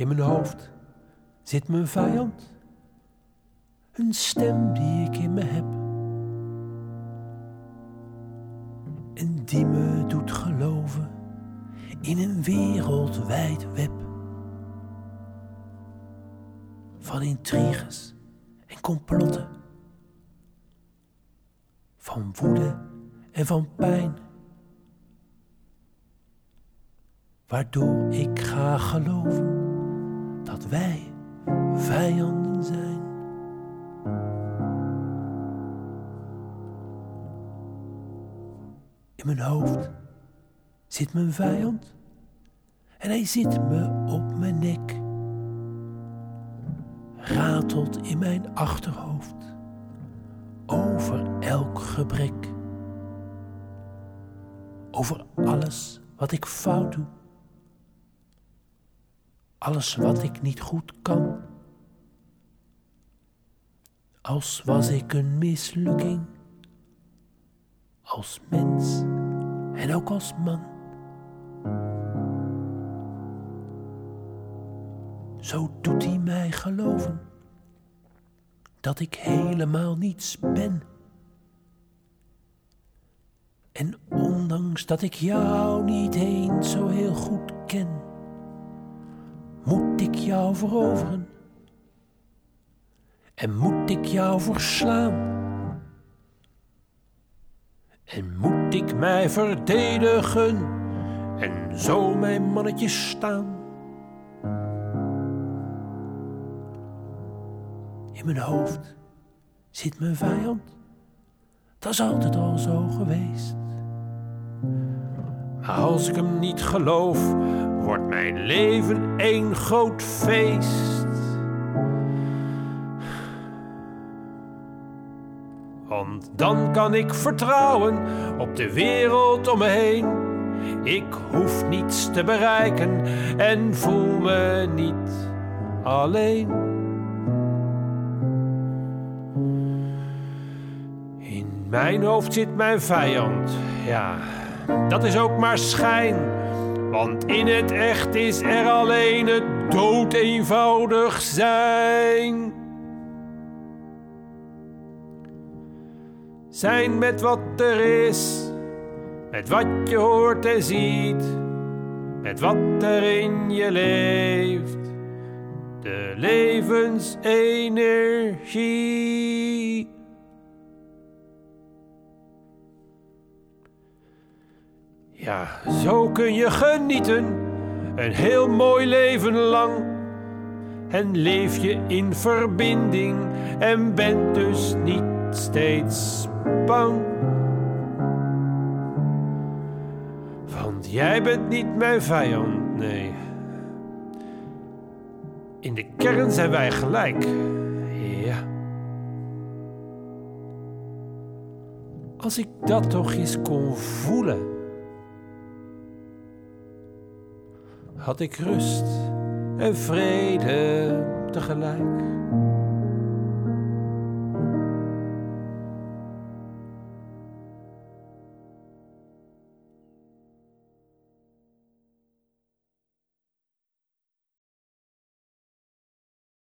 In mijn hoofd zit mijn vijand. Een stem die ik in me heb. En die me doet geloven in een wereldwijd web. Van intriges en complotten. Van woede en van pijn. Waardoor ik ga geloven wij vijanden zijn. In mijn hoofd zit mijn vijand en hij zit me op mijn nek. Ratelt in mijn achterhoofd over elk gebrek. Over alles wat ik fout doe. Alles wat ik niet goed kan. Als was ik een mislukking. Als mens en ook als man. Zo doet hij mij geloven dat ik helemaal niets ben. En ondanks dat ik jou niet eens zo heel goed ken, ik jou veroveren en moet ik jou verslaan. En moet ik mij verdedigen en zo mijn mannetje staan. In mijn hoofd zit mijn vijand. Dat is altijd al zo geweest. Maar als ik hem niet geloof, wordt mijn leven één groot feest. Want dan kan ik vertrouwen op de wereld om me heen. Ik hoef niets te bereiken en voel me niet alleen. In mijn hoofd zit mijn vijand, ja, dat is ook maar schijn. Want in het echt is er alleen het dood eenvoudig zijn. Zijn met wat er is, met wat je hoort en ziet, met wat er in je leeft. De levensenergie. Ja, zo kun je genieten, een heel mooi leven lang. En leef je in verbinding en bent dus niet steeds bang. Want jij bent niet mijn vijand, nee. In de kern zijn wij gelijk, ja. Als ik dat toch eens kon voelen, had ik rust en vrede tegelijk.